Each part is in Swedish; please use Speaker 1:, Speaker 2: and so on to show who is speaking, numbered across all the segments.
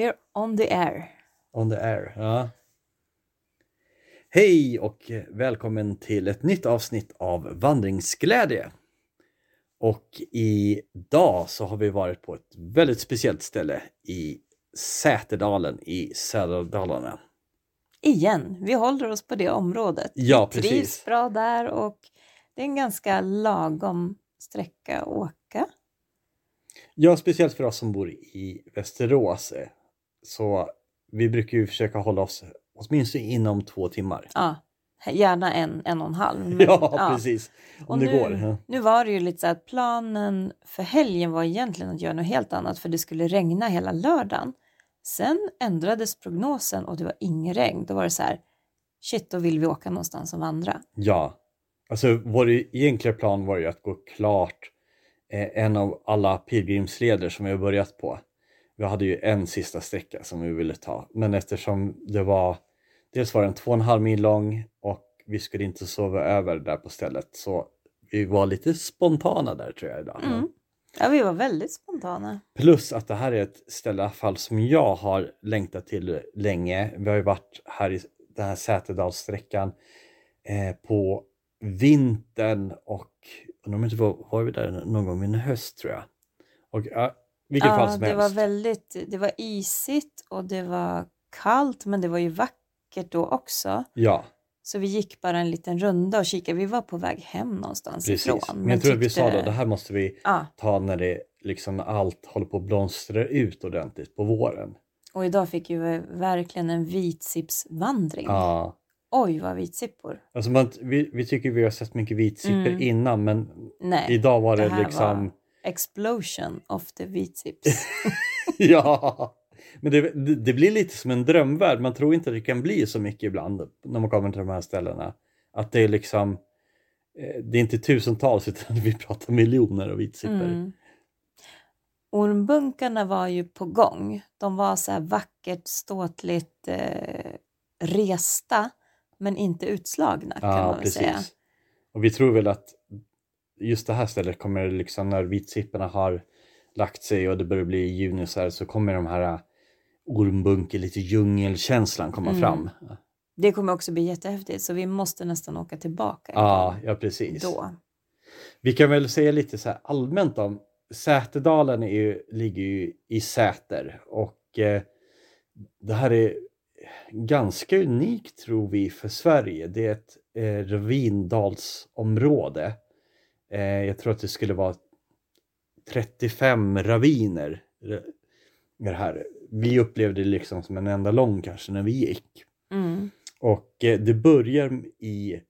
Speaker 1: We're on the air.
Speaker 2: On the air, ja. Hej och välkommen till ett nytt avsnitt av Vandringsglädje. Och idag så har vi varit på ett väldigt speciellt ställe i Säterdalen i södra Dalarna.
Speaker 1: Igen, vi håller oss på det området.
Speaker 2: Ja,
Speaker 1: vi trivs
Speaker 2: precis.
Speaker 1: bra där och det är en ganska lagom sträcka att åka.
Speaker 2: Ja, speciellt för oss som bor i Västerås. Så vi brukar ju försöka hålla oss åtminstone inom två timmar.
Speaker 1: Ja, gärna en, en och en halv. men-
Speaker 2: Ja, precis. Om
Speaker 1: Och
Speaker 2: det
Speaker 1: nu,
Speaker 2: går. Ja.
Speaker 1: nu var det ju lite så att planen för helgen var egentligen att göra något helt annat för det skulle regna hela lördagen. Sen ändrades prognosen och det var ingen regn. Då var det så här, shit, då vill vi åka någonstans och vandra.
Speaker 2: Ja, alltså vår egentliga plan var ju att gå klart eh, en av alla pilgrimsleder som vi har börjat på. Vi hade ju en sista sträcka som vi ville ta, men eftersom det var dels var den två och en halv mil lång och vi skulle inte sova över där på stället så vi var lite spontana där tror jag idag.
Speaker 1: Mm. Ja, vi var väldigt spontana.
Speaker 2: Plus att det här är ett ställe i alla fall som jag har längtat till länge. Vi har ju varit här i den här Säterdalssträckan eh, på vintern och undrar om inte var, var vi där någon gång i höst tror jag. Och ja, vilket fall
Speaker 1: Ja,
Speaker 2: som
Speaker 1: det
Speaker 2: helst.
Speaker 1: var väldigt, det var isigt och det var kallt, men det var ju vackert då också.
Speaker 2: Ja,
Speaker 1: Så vi gick bara en liten runda och kikade. Vi var på väg hem någonstans
Speaker 2: precis.
Speaker 1: ifrån.
Speaker 2: Men jag tror att vi sa
Speaker 1: tyckte-
Speaker 2: då, det här måste vi
Speaker 1: Ja,
Speaker 2: ta när det liksom allt håller på att blomstra ut ordentligt på våren.
Speaker 1: och idag fick ju verkligen en vitsippsvandring.
Speaker 2: Ja.
Speaker 1: Oj, vad vitsippor.
Speaker 2: Alltså man, vi, vi tycker vi har sett mycket vitsippor
Speaker 1: Mm.
Speaker 2: innan men
Speaker 1: Nej,
Speaker 2: idag var det,
Speaker 1: det
Speaker 2: liksom
Speaker 1: var explosion of the vitsips.
Speaker 2: Ja, men det, det, blir lite som en drömvärld. Man tror inte att det kan bli så mycket ibland när man kommer till de här ställena. Att det är liksom, eh, det är inte tusentals utan vi pratar miljoner av vitsippor.
Speaker 1: Mm. Ormbunkarna var ju på gång. De var så här vackert, ståtligt eh, resta, men inte utslagna kan
Speaker 2: Ja,
Speaker 1: man väl säga.
Speaker 2: precis. Och vi tror väl att just det här stället kommer liksom när vitsipporna har lagt sig och det börjar bli juni så här så kommer de här eh, ormbunke, lite djungelkänslan komma
Speaker 1: Mm.
Speaker 2: fram.
Speaker 1: Det kommer också bli jättehäftigt, så vi måste nästan åka tillbaka
Speaker 2: Ja, ja precis.
Speaker 1: då.
Speaker 2: Vi kan väl säga lite så här allmänt om Säterdalen är ju, ligger ju i Säter och eh, det här är ganska unikt tror vi för Sverige. Det är ett eh, ravindalsområde. Eh, jag tror att det skulle vara 35 raviner. eh, Det här. Vi upplevde det liksom som en enda lång kanske när vi gick.
Speaker 1: Mm.
Speaker 2: Och eh, det börjar i,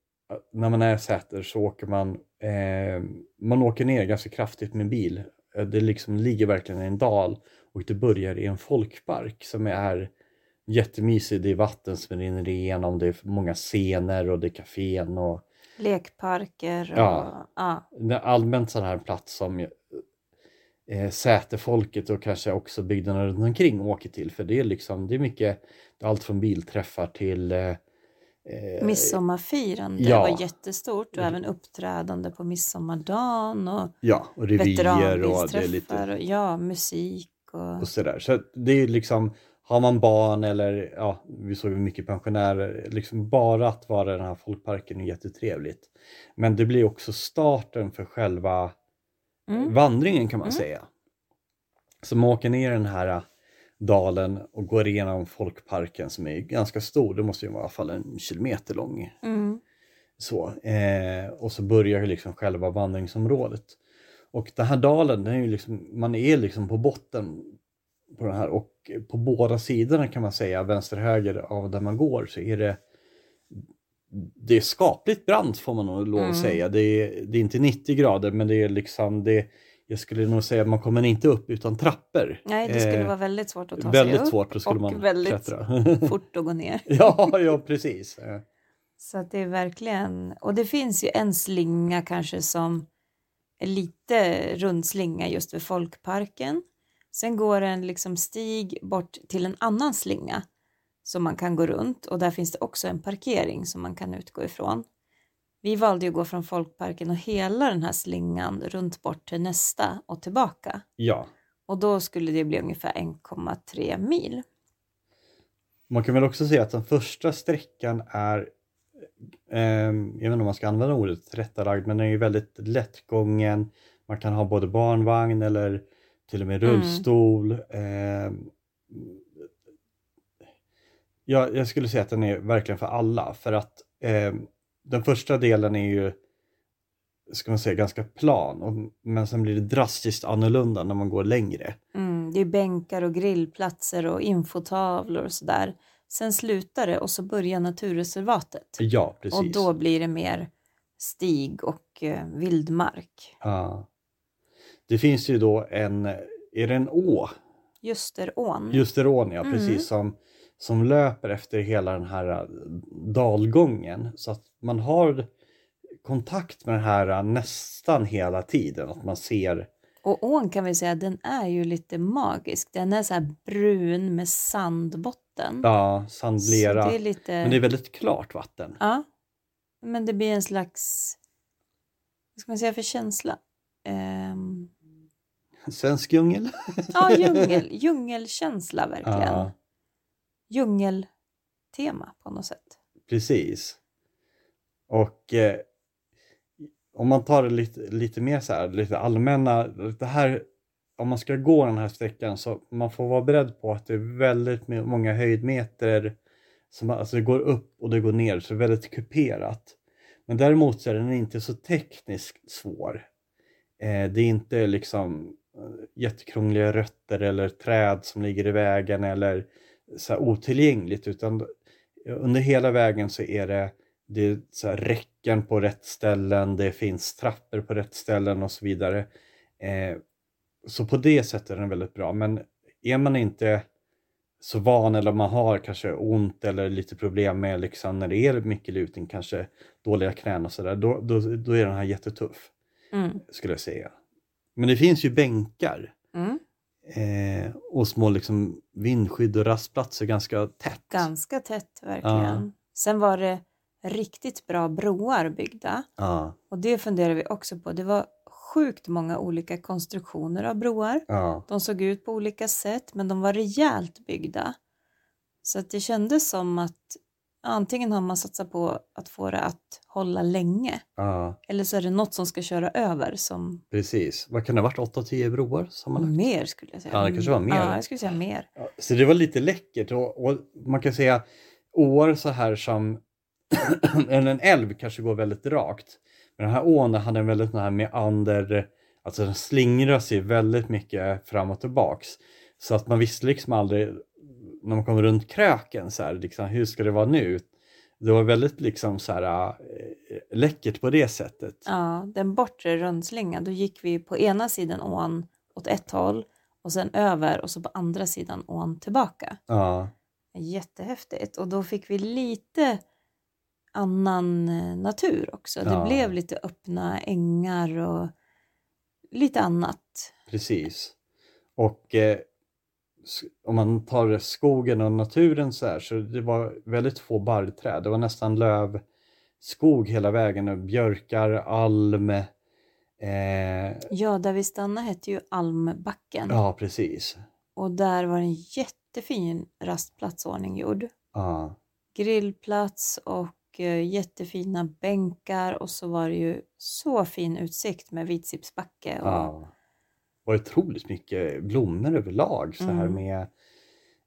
Speaker 2: när man är Säter så åker man, eh, man åker ner ganska kraftigt med bil. Eh, Det liksom ligger verkligen i en dal och det börjar i en folkpark som är jättemysig. Det är vatten som rinner igenom, det är många scener och det är kafén och
Speaker 1: Lekparker och...
Speaker 2: Ja.
Speaker 1: Ja.
Speaker 2: allmänt sån här plats som eh, Säterfolket och kanske också bygderna runt omkring åker till. För det är liksom, det är mycket, det är allt från bilträffar till eh, eh,
Speaker 1: Midsommarfirande
Speaker 2: Ja.
Speaker 1: var jättestort och även uppträdande på midsommardagen och
Speaker 2: Ja, och revyer och det är lite
Speaker 1: och ja, musik och...
Speaker 2: och sådär. Så det är liksom, har man barn eller ja, vi såg mycket pensionärer, liksom bara att vara i den här folkparken är jättetrevligt. Men det blir också starten för själva
Speaker 1: Mm.
Speaker 2: vandringen kan man
Speaker 1: Mm.
Speaker 2: säga. Så man åker ner i den här äh, dalen och går igenom folkparken som är ganska stor, det måste ju vara i alla fall en kilometer lång.
Speaker 1: Mm.
Speaker 2: Så, eh, och så börjar liksom själva vandringsområdet. Och den här dalen, den är liksom, man är liksom på botten på den här och på båda sidorna kan man säga, vänster och höger av där man går så är det det är skapligt brant får man nog lov att
Speaker 1: Mm.
Speaker 2: säga. Det är, det är inte 90 grader men det är liksom det, jag skulle nog säga att man kommer inte upp utan trappor.
Speaker 1: Nej, det skulle
Speaker 2: Eh,
Speaker 1: vara väldigt svårt att ta
Speaker 2: Väldigt
Speaker 1: sig upp
Speaker 2: svårt, då skulle
Speaker 1: och
Speaker 2: man
Speaker 1: väldigt
Speaker 2: klättra.
Speaker 1: fort att gå ner.
Speaker 2: ja, ja, precis.
Speaker 1: Så det är verkligen, och det finns ju en slinga kanske som är lite rund slinga just vid folkparken. Sen går en liksom stig bort till en annan slinga som man kan gå runt och där finns det också en parkering som man kan utgå ifrån. Vi valde ju att gå från folkparken och hela den här slingan runt bort till nästa och tillbaka.
Speaker 2: Ja,
Speaker 1: Och då skulle det bli ungefär 1,3 mil.
Speaker 2: Man kan väl också säga att den första sträckan är, eh, jag vet inte om man ska använda ordet tillrättalagd, men den är ju väldigt lättgången. Man kan ha både barnvagn eller till och med
Speaker 1: Mm.
Speaker 2: rullstol. Eh, ja, jag skulle säga att den är verkligen för alla för att eh, den första delen är ju ska man säga ganska plan och, men sen blir det drastiskt annorlunda när man går längre.
Speaker 1: Mm, det är bänkar och grillplatser och infotavlor och sådär. Sen slutar det och så börjar naturreservatet.
Speaker 2: Ja, precis.
Speaker 1: Och då blir det mer stig och eh, vildmark.
Speaker 2: Ja. Det finns ju då en, är det en å?
Speaker 1: Ljusterån.
Speaker 2: Ljusterån ja,
Speaker 1: Mm.
Speaker 2: precis som, som löper efter hela den här äh, dalgången. Så att man har kontakt med den här äh, nästan hela tiden. Att man ser,
Speaker 1: Och ån kan vi säga, den är ju lite magisk. Den är så här brun med sandbotten.
Speaker 2: ja, sandlera.
Speaker 1: det lite...
Speaker 2: Men det är väldigt klart vatten.
Speaker 1: Ja. Men det blir en slags, vad ska man säga för känsla? Ehm,
Speaker 2: Svensk djungel.
Speaker 1: ja, djungel, djungelkänsla verkligen.
Speaker 2: Ja,
Speaker 1: Djungeltema på något sätt.
Speaker 2: precis. Och eh, om man tar det lite, lite mer så här, lite allmänna, det här, om man ska gå den här sträckan så man får vara beredd på att det är väldigt många höjdmeter, som, alltså det går upp och det går ner, så det är väldigt kuperat. Men däremot så är den inte så tekniskt svår. Eh, det är inte liksom jättekrångliga rötter eller träd som ligger i vägen eller så här otillgängligt utan under hela vägen så är det, det är så här räcken på rätt ställen, det finns trappor på rätt ställen och så vidare. Eh, så på det sättet är den väldigt bra. Men är man inte så van eller man har kanske ont eller lite problem med liksom när det är mycket lutning, kanske dåliga knän och sådär, då, då, då är den här jättetuff
Speaker 1: Mm.
Speaker 2: skulle jag säga. Men det finns ju bänkar
Speaker 1: Mm.
Speaker 2: eh, och små liksom vindskydd och rastplatser ganska tätt.
Speaker 1: Ganska tätt verkligen. Sen var det riktigt bra broar byggda.
Speaker 2: Ja,
Speaker 1: Och det funderar vi också på. Det var sjukt många olika konstruktioner av broar.
Speaker 2: ja,
Speaker 1: De såg ut på olika sätt men de var rejält byggda. Så att det kändes som att antingen har man satsat på att få det att hålla länge
Speaker 2: ja,
Speaker 1: eller så är det något som ska köra över som
Speaker 2: precis. Vad kan det ha varit? 8-10 broar sammanlagt?
Speaker 1: mer skulle jag säga.
Speaker 2: Ja, det kanske var mer.
Speaker 1: Ja, jag skulle säga mer.
Speaker 2: Ja, Så det var lite läckert och, och man kan säga år så här som en älv kanske går väldigt rakt. Men den här ån den hade en väldigt sån här meander, alltså den slingrar sig väldigt mycket fram och tillbaks. Så att man visste liksom aldrig när man kom runt kröken så här, liksom, hur ska det vara nu? Det var väldigt liksom så här äh, läckert på det sättet.
Speaker 1: Ja, den bortre rundslingan, då gick vi på ena sidan ån åt ett håll och sen över och så på andra sidan ån tillbaka.
Speaker 2: Ja,
Speaker 1: Jättehäftigt. Och då fick vi lite annan eh, natur också. Det
Speaker 2: Ja.
Speaker 1: blev lite öppna ängar och lite annat.
Speaker 2: precis. Och eh, om man tar skogen och naturen så här så det var väldigt få barrträd. Det var nästan lövskog hela vägen och björkar, alm. Eh,
Speaker 1: Ja, där vi stannade hette ju Almbacken.
Speaker 2: ja, precis.
Speaker 1: Och där var en jättefin rastplatsordning gjord.
Speaker 2: Ja,
Speaker 1: Grillplats och eh, jättefina bänkar och så var det ju så fin utsikt med Vitsippsbacke. Och,
Speaker 2: ja. Var otroligt mycket blommor överlag. Så här
Speaker 1: Mm.
Speaker 2: med,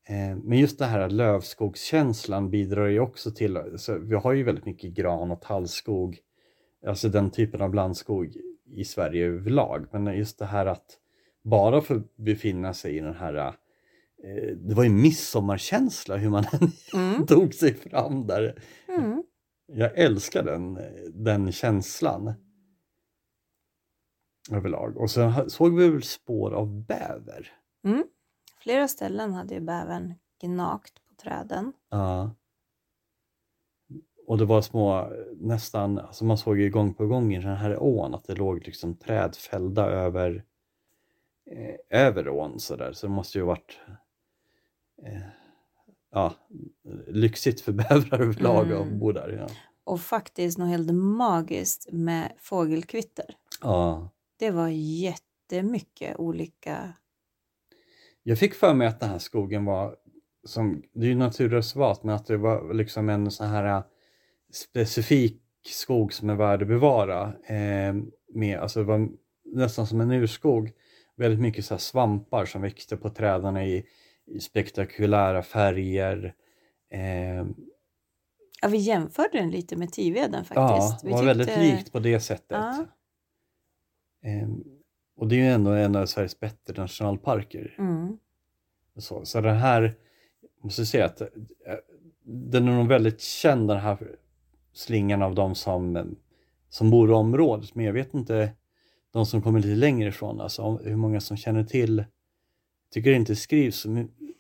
Speaker 2: eh, men just det här lövskogskänslan bidrar ju också till, så vi har ju väldigt mycket gran och tallskog, alltså den typen av blandskog i Sverige överlag. Men just det här att bara få befinna sig i den här, eh, det var ju midsommarkänsla hur man
Speaker 1: Mm.
Speaker 2: tog sig fram där.
Speaker 1: Mm.
Speaker 2: Jag älskar den, den känslan. Överlag. Och sen såg vi väl spår av bäver.
Speaker 1: Mm. Flera ställen hade ju bävern gnagt på träden.
Speaker 2: Ja. Och det var små, nästan, alltså man såg ju gång på gång i den här ån att det låg liksom träd fällda över, eh, över ån sådär. Så det måste ju varit eh, ja, lyxigt för bävrar överlag att
Speaker 1: Mm.
Speaker 2: bo där. Ja.
Speaker 1: Och faktiskt något helt magiskt med fågelkvitter.
Speaker 2: ja,
Speaker 1: Det var jättemycket olika
Speaker 2: Jag fick för mig att den här skogen var, som, det är ju naturreservat, men att det var liksom en sån här äh, specifik skog som är värd att bevara. Eh, med, alltså det var nästan som en urskog. Väldigt mycket så svampar som växte på träden i, i spektakulära färger. Eh,
Speaker 1: Ja, vi jämförde den lite med Tiveden faktiskt.
Speaker 2: ja, det var
Speaker 1: tyckte-
Speaker 2: väldigt likt på det sättet.
Speaker 1: Ja.
Speaker 2: Eh, och det är ju ändå en av Sveriges bättre nationalparker.
Speaker 1: Mm.
Speaker 2: Så, så den här, jag måste säga att eh, den är nog väldigt känd den här slingan av de som, eh, som bor i området. Men jag vet inte de som kommer lite längre ifrån, alltså hur många som känner till. Tycker det inte skrivs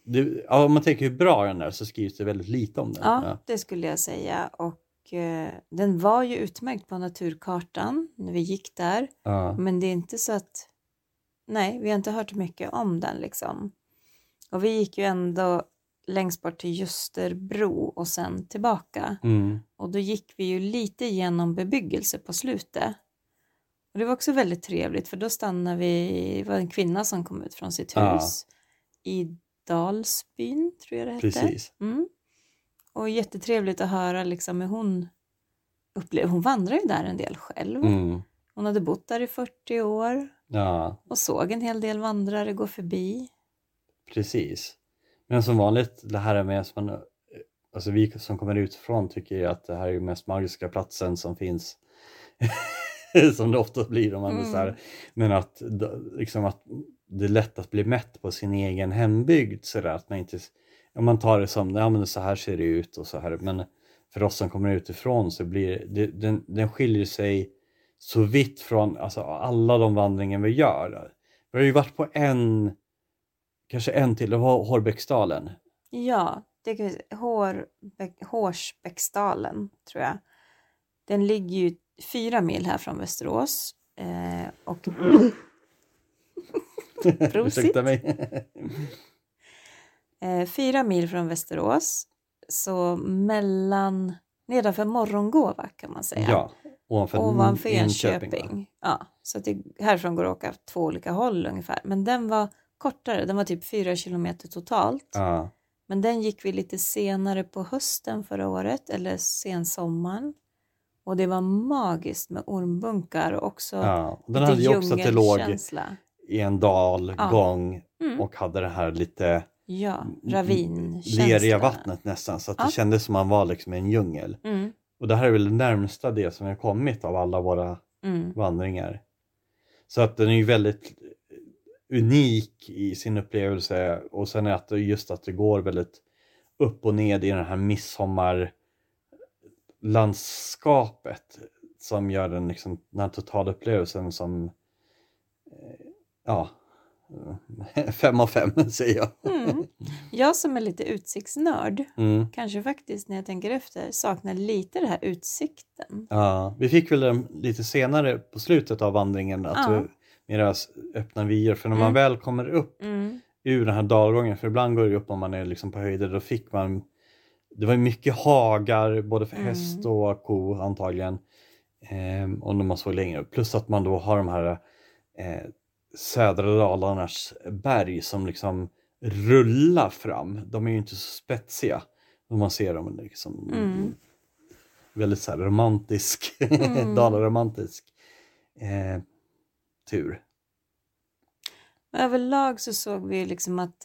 Speaker 2: det, ja, Om man tänker hur bra den är så skrivs det väldigt lite om den.
Speaker 1: Ja, det skulle jag säga. Och eh, den var ju utmärkt på naturkartan när vi gick där.
Speaker 2: Ja.
Speaker 1: Men det är inte så att... Nej, vi har inte hört mycket om den liksom. Och vi gick ju ändå längst bort till Ljusterbro och sen tillbaka.
Speaker 2: Mm.
Speaker 1: Och då gick vi ju lite genom bebyggelse på slutet. Och det var också väldigt trevligt för då stannade vi, det var en kvinna som kom ut från sitt
Speaker 2: Ja.
Speaker 1: hus i Dalsbyn, tror jag det hette.
Speaker 2: Precis.
Speaker 1: Mm. Och jättetrevligt att höra liksom hur hon upplevde, hon vandrar ju där en del själv.
Speaker 2: Mm.
Speaker 1: Hon hade bott där i 40 år
Speaker 2: Ja,
Speaker 1: och såg en hel del vandrare gå förbi.
Speaker 2: precis. Men som vanligt, det här med att man, alltså vi som kommer utifrån tycker ju att det här är den mest magiska platsen som finns. som det ofta blir om man är
Speaker 1: Mm.
Speaker 2: så här. Men att, liksom att det är lätt att bli mätt på sin egen hembygd så där, att man inte, om man tar det som, ja men så här ser det ut och så här, men för oss som kommer utifrån så blir det, den, den skiljer sig så vitt från alltså, alla de vandringar vi gör. Vi har ju varit på en, kanske en till, det var Hårbäcksdalen.
Speaker 1: Ja, det kan vi Hårsbäcksdalen tror jag. Den ligger ju fyra mil här från Västerås. Eh, och Prosit.
Speaker 2: Mig.
Speaker 1: Eh, fyra mil från Västerås. Så mellan, nedanför Morgongåva kan man säga.
Speaker 2: ja, ovanför,
Speaker 1: ovanför
Speaker 2: Enköping.
Speaker 1: Ja, så det, härifrån går det att åka två olika håll ungefär. Men den var kortare, den var typ fyra kilometer totalt.
Speaker 2: Ja,
Speaker 1: Men den gick vi lite senare på hösten förra året, eller sensommaren. Och det var magiskt med ormbunkar och också
Speaker 2: ja. Den
Speaker 1: lite
Speaker 2: hade ju också att det låg i en dal,
Speaker 1: Ja.
Speaker 2: gång
Speaker 1: Mm.
Speaker 2: och hade det här lite
Speaker 1: Ja, ravinkänsla.
Speaker 2: leriga vattnet nästan så att det
Speaker 1: Ja.
Speaker 2: kändes som man var liksom i en djungel.
Speaker 1: Mm,
Speaker 2: Och det här är väl det närmsta det som har kommit av alla våra
Speaker 1: mm,
Speaker 2: vandringar. Så att den är ju väldigt unik i sin upplevelse och sen är att det just att det går väldigt upp och ned i den här midsommarlandskapet som gör den, liksom, den här totalupplevelsen som eh, ja, fem av fem säger jag.
Speaker 1: mm. Jag som är lite utsiktsnörd,
Speaker 2: Mm.
Speaker 1: kanske faktiskt när jag tänker efter, saknar lite det här utsikten.
Speaker 2: Ja, vi fick väl den lite senare på slutet av vandringen att
Speaker 1: Ja.
Speaker 2: vi, med deras öppna vyer för när man
Speaker 1: Mm.
Speaker 2: väl kommer upp
Speaker 1: Mm,
Speaker 2: ur den här dalgången, för ibland går det upp om man är liksom på höjder, då fick man det var mycket hagar både för
Speaker 1: Mm.
Speaker 2: häst och ko antagligen. Ehm, och när man såg längre upp. Plus att man då har de här eh, södra Dalarnas berg som liksom rullar fram. De är ju inte så spetsiga. Om man ser dem liksom
Speaker 1: Mm.
Speaker 2: väldigt så här romantisk,
Speaker 1: Mm.
Speaker 2: Dalaromantisk eh, tur.
Speaker 1: Överlag så såg vi liksom att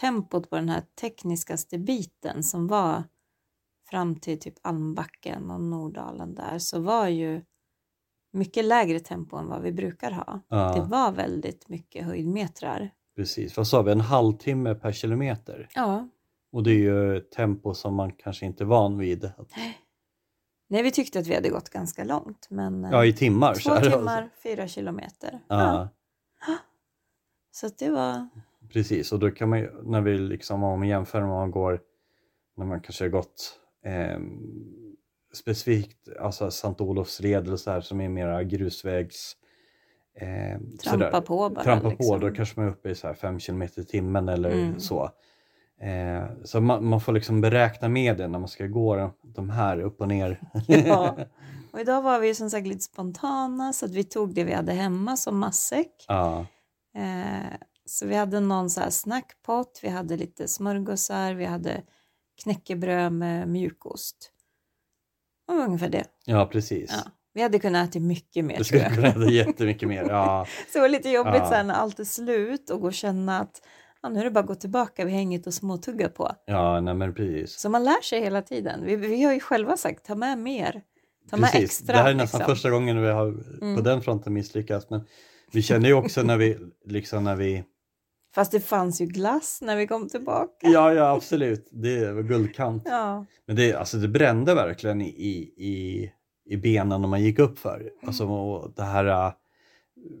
Speaker 1: tempot på den här tekniskaste biten som var fram till typ Almbacken och Nordalen där så var ju mycket lägre tempo än vad vi brukar ha.
Speaker 2: Ja.
Speaker 1: Det var väldigt mycket höjdmetrar.
Speaker 2: Precis, vad sa vi, en halvtimme per kilometer.
Speaker 1: Ja,
Speaker 2: Och det är ju ett tempo som man kanske inte är van vid. Att,
Speaker 1: nej vi tyckte att vi hade gått ganska långt men eh,
Speaker 2: ja, i timmar. så
Speaker 1: två
Speaker 2: det.
Speaker 1: timmar, fyra kilometer.
Speaker 2: Ja,
Speaker 1: Så att det var,
Speaker 2: precis. Och då kan man ju, när vi liksom, om man jämför med om man går, när man kanske har gått ehm, specifikt, alltså Sankt Olofs led eller så här som är mera grusvägs ehm,
Speaker 1: trampa
Speaker 2: sådär.
Speaker 1: på bara.
Speaker 2: Trampa
Speaker 1: liksom.
Speaker 2: på, då kanske man är uppe i så här 5 km i timmen eller
Speaker 1: Mm.
Speaker 2: så. Eh, så man, man får liksom beräkna med det när man ska gå de, här upp och ner.
Speaker 1: Ja. Och idag var vi som sagt lite spontana så att vi tog det vi hade hemma som matsäck.
Speaker 2: ja,
Speaker 1: Eh, Så vi hade någon så här snackpot, vi hade lite smörgåsar, vi hade knäckebröd med mjukost. Det var ungefär det.
Speaker 2: Ja, precis.
Speaker 1: Ja. Vi hade kunnat äta mycket mer tror
Speaker 2: skulle
Speaker 1: jag.
Speaker 2: kunna äta jättemycket mer. Ja,
Speaker 1: Så det var lite jobbigt
Speaker 2: Ja.
Speaker 1: sen när allt är slut och gå och känna att ja, nu är det bara att gå tillbaka, vi har inget att småtugga på.
Speaker 2: ja nej, men precis.
Speaker 1: Så man lär sig hela tiden. Vi, vi har ju själva sagt, ta med mer. Ta med
Speaker 2: Precis.
Speaker 1: extra.
Speaker 2: det här är nästan
Speaker 1: liksom.
Speaker 2: första gången vi har på
Speaker 1: Mm.
Speaker 2: den fronten misslyckats. Men vi kände ju också när vi, liksom när vi,
Speaker 1: Fast det fanns ju glass när vi kom tillbaka.
Speaker 2: ja ja absolut, det var guldkant.
Speaker 1: Ja.
Speaker 2: Men det, alltså, det brände verkligen i, i, i benen när man gick upp för. Alltså, och det här, äh,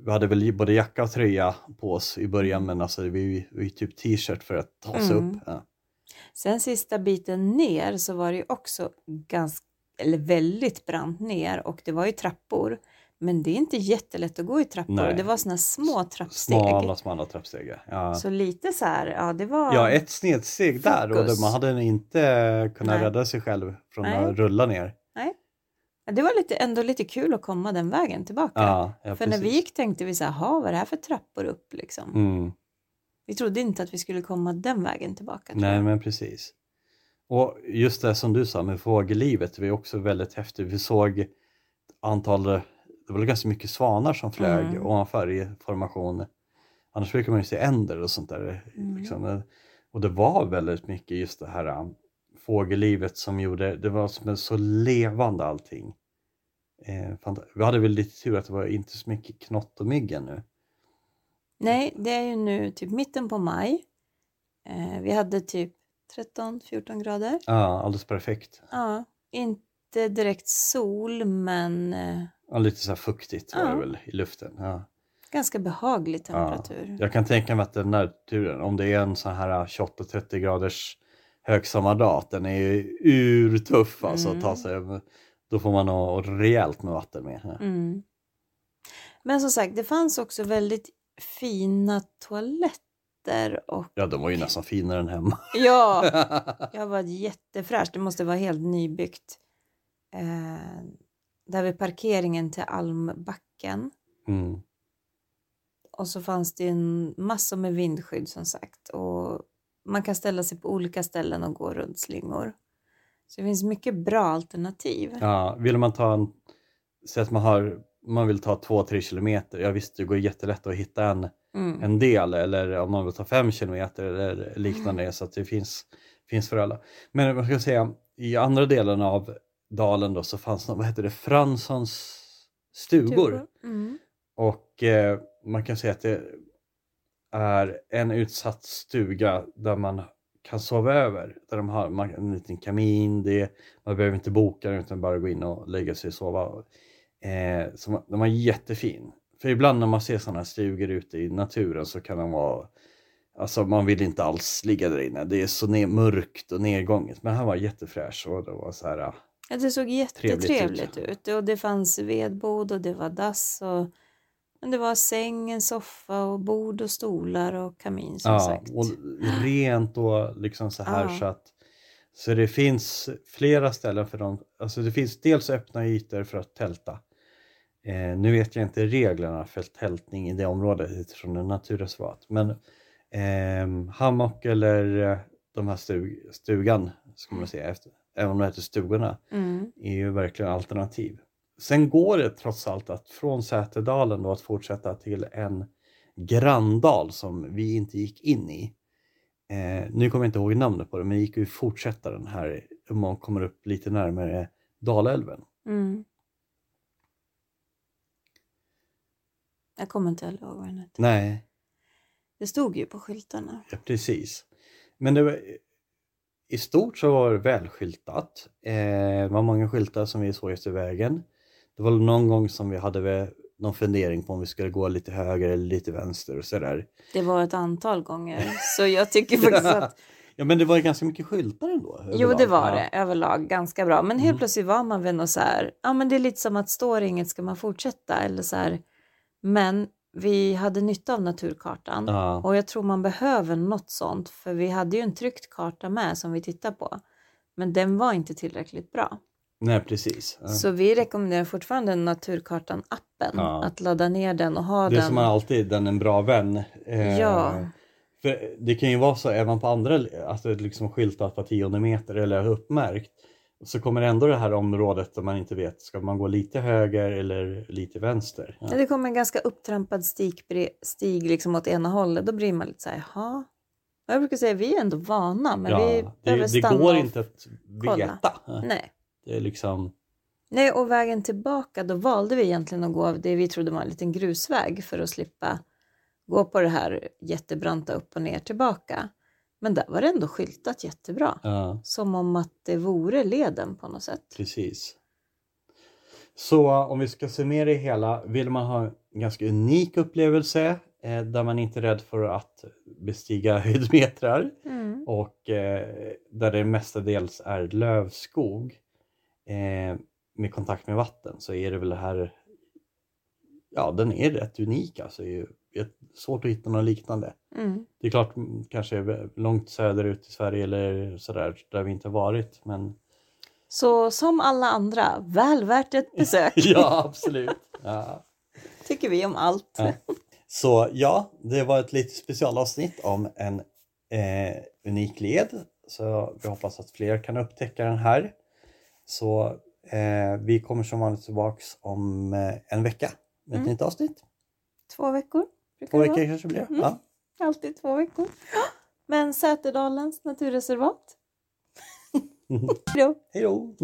Speaker 2: vi hade väl både jacka och tröja på oss i början men alltså, vi vi typ t-shirt för att ta oss
Speaker 1: Mm.
Speaker 2: upp. Ja.
Speaker 1: Sen sista biten ner så var det ju också ganska, eller väldigt brant ner och det var ju trappor. Men det är inte jättelätt att gå i trappor.
Speaker 2: Nej.
Speaker 1: Det var såna små trappsteg.
Speaker 2: Smala, smala trappsteg. Ja.
Speaker 1: Så lite så här, ja det var...
Speaker 2: ja, ett snedsteg där och
Speaker 1: Fokus.
Speaker 2: det, man hade inte kunnat
Speaker 1: Nej.
Speaker 2: rädda sig själv från
Speaker 1: Nej.
Speaker 2: att rulla ner.
Speaker 1: Ja, Det var lite, ändå lite kul att komma den vägen tillbaka.
Speaker 2: Ja, ja,
Speaker 1: För när vi
Speaker 2: precis.
Speaker 1: gick tänkte vi så här, "Ha, vad är det här för trappor upp liksom?
Speaker 2: Mm.
Speaker 1: Vi trodde inte att vi skulle komma den vägen tillbaka.
Speaker 2: Nej, men precis. Och just det som du sa med fågellivet, det var också väldigt häftigt. Vi såg antal, det var ganska mycket svanar som flög
Speaker 1: Mm.
Speaker 2: ovanför i formation. Annars brukar man ju se änder och sånt där.
Speaker 1: Mm.
Speaker 2: Liksom. Och det var väldigt mycket just det här um, fågellivet som gjorde, det var som så levande allting. Eh, vi hade väl lite tur att det var inte så mycket knott och mygg ännu.
Speaker 1: Nej, det är ju nu typ mitten på maj. Eh, vi hade typ 13-14 grader.
Speaker 2: Ja, alldeles perfekt.
Speaker 1: Ja, inte direkt sol men eh,
Speaker 2: Ja, lite så här fuktigt var
Speaker 1: Ja.
Speaker 2: det väl i luften. Ja.
Speaker 1: ganska behaglig temperatur.
Speaker 2: Jag kan tänka mig att den där turen, om det är en sån här 28-30 graders högsommardag, den är ju urtuff alltså att ta
Speaker 1: Mm.
Speaker 2: sig. Då får man ha rejält med vatten med.
Speaker 1: Mm. Men som sagt, det fanns också väldigt fina toaletter och
Speaker 2: Ja, de var ju nästan finare än hemma.
Speaker 1: ja, jag var jättefräscht. Det måste vara helt nybyggt. Eh, där vid parkeringen till Almbacken.
Speaker 2: mm.
Speaker 1: Och så fanns det en massor med vindskydd som sagt. Och man kan ställa sig på olika ställen och gå runt slingor. Så det finns mycket bra alternativ.
Speaker 2: Ja, vill man ta en, säg att man har, man vill ta 2-3 kilometer, ja visst det går jättelätt att hitta en,
Speaker 1: Mm.
Speaker 2: en del eller om man vill ta 5 kilometer eller liknande så att det finns, finns för alla. Men man ska säga, i andra delen av dalen då så fanns det, vad heter det, Franssons stugor.
Speaker 1: Mm.
Speaker 2: Och eh, man kan säga att det är en utsatt stuga där man kan sova över. Där de har man, en liten kamin, det, man behöver inte boka utan bara gå in och lägga sig och sova. Eh, så de är jättefin. För ibland när man ser sådana stugor ute i naturen så kan de vara Alltså man vill inte alls ligga där inne. Det är så mörkt och nedgånget. Men han var jättefräsch och det var så här.
Speaker 1: Ja, det såg
Speaker 2: Trevligt
Speaker 1: jättetrevligt
Speaker 2: ut.
Speaker 1: ut. Och det fanns vedbord och det var dass och men det var säng, en soffa och bord och stolar och kamin som
Speaker 2: Ja,
Speaker 1: sagt.
Speaker 2: och rent och liksom så här
Speaker 1: Ja.
Speaker 2: så att så det finns flera ställen för dem. Alltså det finns dels öppna ytor för att tälta. Eh, nu vet jag inte reglerna för tältning i det området eftersom det är naturreservat. Men ehm, hammock eller eh, de här stug, stugan, ska man säga, efter, även om det heter stugorna,
Speaker 1: Mm.
Speaker 2: är ju verkligen alternativ. Sen går det trots allt att från Säterdalen då att fortsätta till en granndal som vi inte gick in i. Eh, nu kommer jag inte ihåg namnet på det, men det gick ju fortsätta den här om man kommer upp lite närmare Dalälven.
Speaker 1: Mm. Jag kommer inte ihåg vad den hette.
Speaker 2: Nej,
Speaker 1: Det stod ju på skyltarna.
Speaker 2: ja, precis. Men det var, i stort så var det välskyltat. Eh, det var många skyltar som vi såg efter vägen. Det var någon gång som vi hade någon fundering på om vi skulle gå lite höger eller lite vänster och sådär.
Speaker 1: Det var ett antal gånger. Så jag tycker faktiskt att
Speaker 2: Ja men det var ju ganska mycket skyltar ändå.
Speaker 1: Jo,
Speaker 2: överlag.
Speaker 1: det var
Speaker 2: Ja.
Speaker 1: det överlag ganska bra. Men helt
Speaker 2: Mm.
Speaker 1: plötsligt var man väl något så här, ja men det är lite som att står inget ska man fortsätta eller så här. Men vi hade nytta av naturkartan
Speaker 2: Ja.
Speaker 1: och jag tror man behöver något sånt för vi hade ju en tryckt karta med som vi tittar på. Men den var inte tillräckligt bra.
Speaker 2: Nej, precis. Ja.
Speaker 1: Så vi rekommenderar fortfarande Naturkartan-appen.
Speaker 2: Ja.
Speaker 1: Att ladda ner den och ha
Speaker 2: Det är
Speaker 1: den.
Speaker 2: som alltid, den är en bra vän. Eh,
Speaker 1: Ja.
Speaker 2: För det kan ju vara så även på andra, alltså liksom skyltat på tionde meter eller uppmärkt. Så kommer ändå det här området där man inte vet, ska man gå lite höger eller lite vänster? Ja.
Speaker 1: Det kommer en ganska upptrampad stig, stig liksom åt ena hållet, då blir man lite så här, jaha. Jag brukar säga vi är ändå vana, men vi
Speaker 2: Ja,
Speaker 1: behöver
Speaker 2: det, det
Speaker 1: stanna
Speaker 2: går
Speaker 1: och
Speaker 2: inte att
Speaker 1: kolla.
Speaker 2: veta.
Speaker 1: Nej.
Speaker 2: Det är liksom,
Speaker 1: Nej, och vägen tillbaka, då valde vi egentligen att gå av det vi trodde var en liten grusväg för att slippa gå på det här jättebranta upp och ner tillbaka. Men där var det ändå skyltat jättebra.
Speaker 2: ja
Speaker 1: Som om att det vore leden på något sätt.
Speaker 2: precis. Så om vi ska summera det hela, vill man ha en ganska unik upplevelse eh, där man inte är rädd för att bestiga höjdmetrar
Speaker 1: Mm.
Speaker 2: och eh, där det mestadels är lövskog eh, med kontakt med vatten så är det väl det här, ja den är rätt unik alltså. Svårt att hitta något liknande.
Speaker 1: Mm.
Speaker 2: Det är klart mm, kanske långt söderut i Sverige eller sådär där vi inte varit men
Speaker 1: Så som alla andra, väl värt ett besök.
Speaker 2: ja absolut. Ja.
Speaker 1: Tycker vi om allt.
Speaker 2: Ja. Så ja, det var ett litet specialavsnitt om en eh, unik led. Så vi hoppas att fler kan upptäcka den här. Så eh, vi kommer som vanligt tillbaks om eh, en vecka med ett
Speaker 1: Mm.
Speaker 2: nytt avsnitt.
Speaker 1: Två veckor. Brukar
Speaker 2: Två veckor kanske blir.
Speaker 1: Mm.
Speaker 2: Ja.
Speaker 1: Alltid två veckor. Men Säterdalens naturreservat. Då.
Speaker 2: Hej då!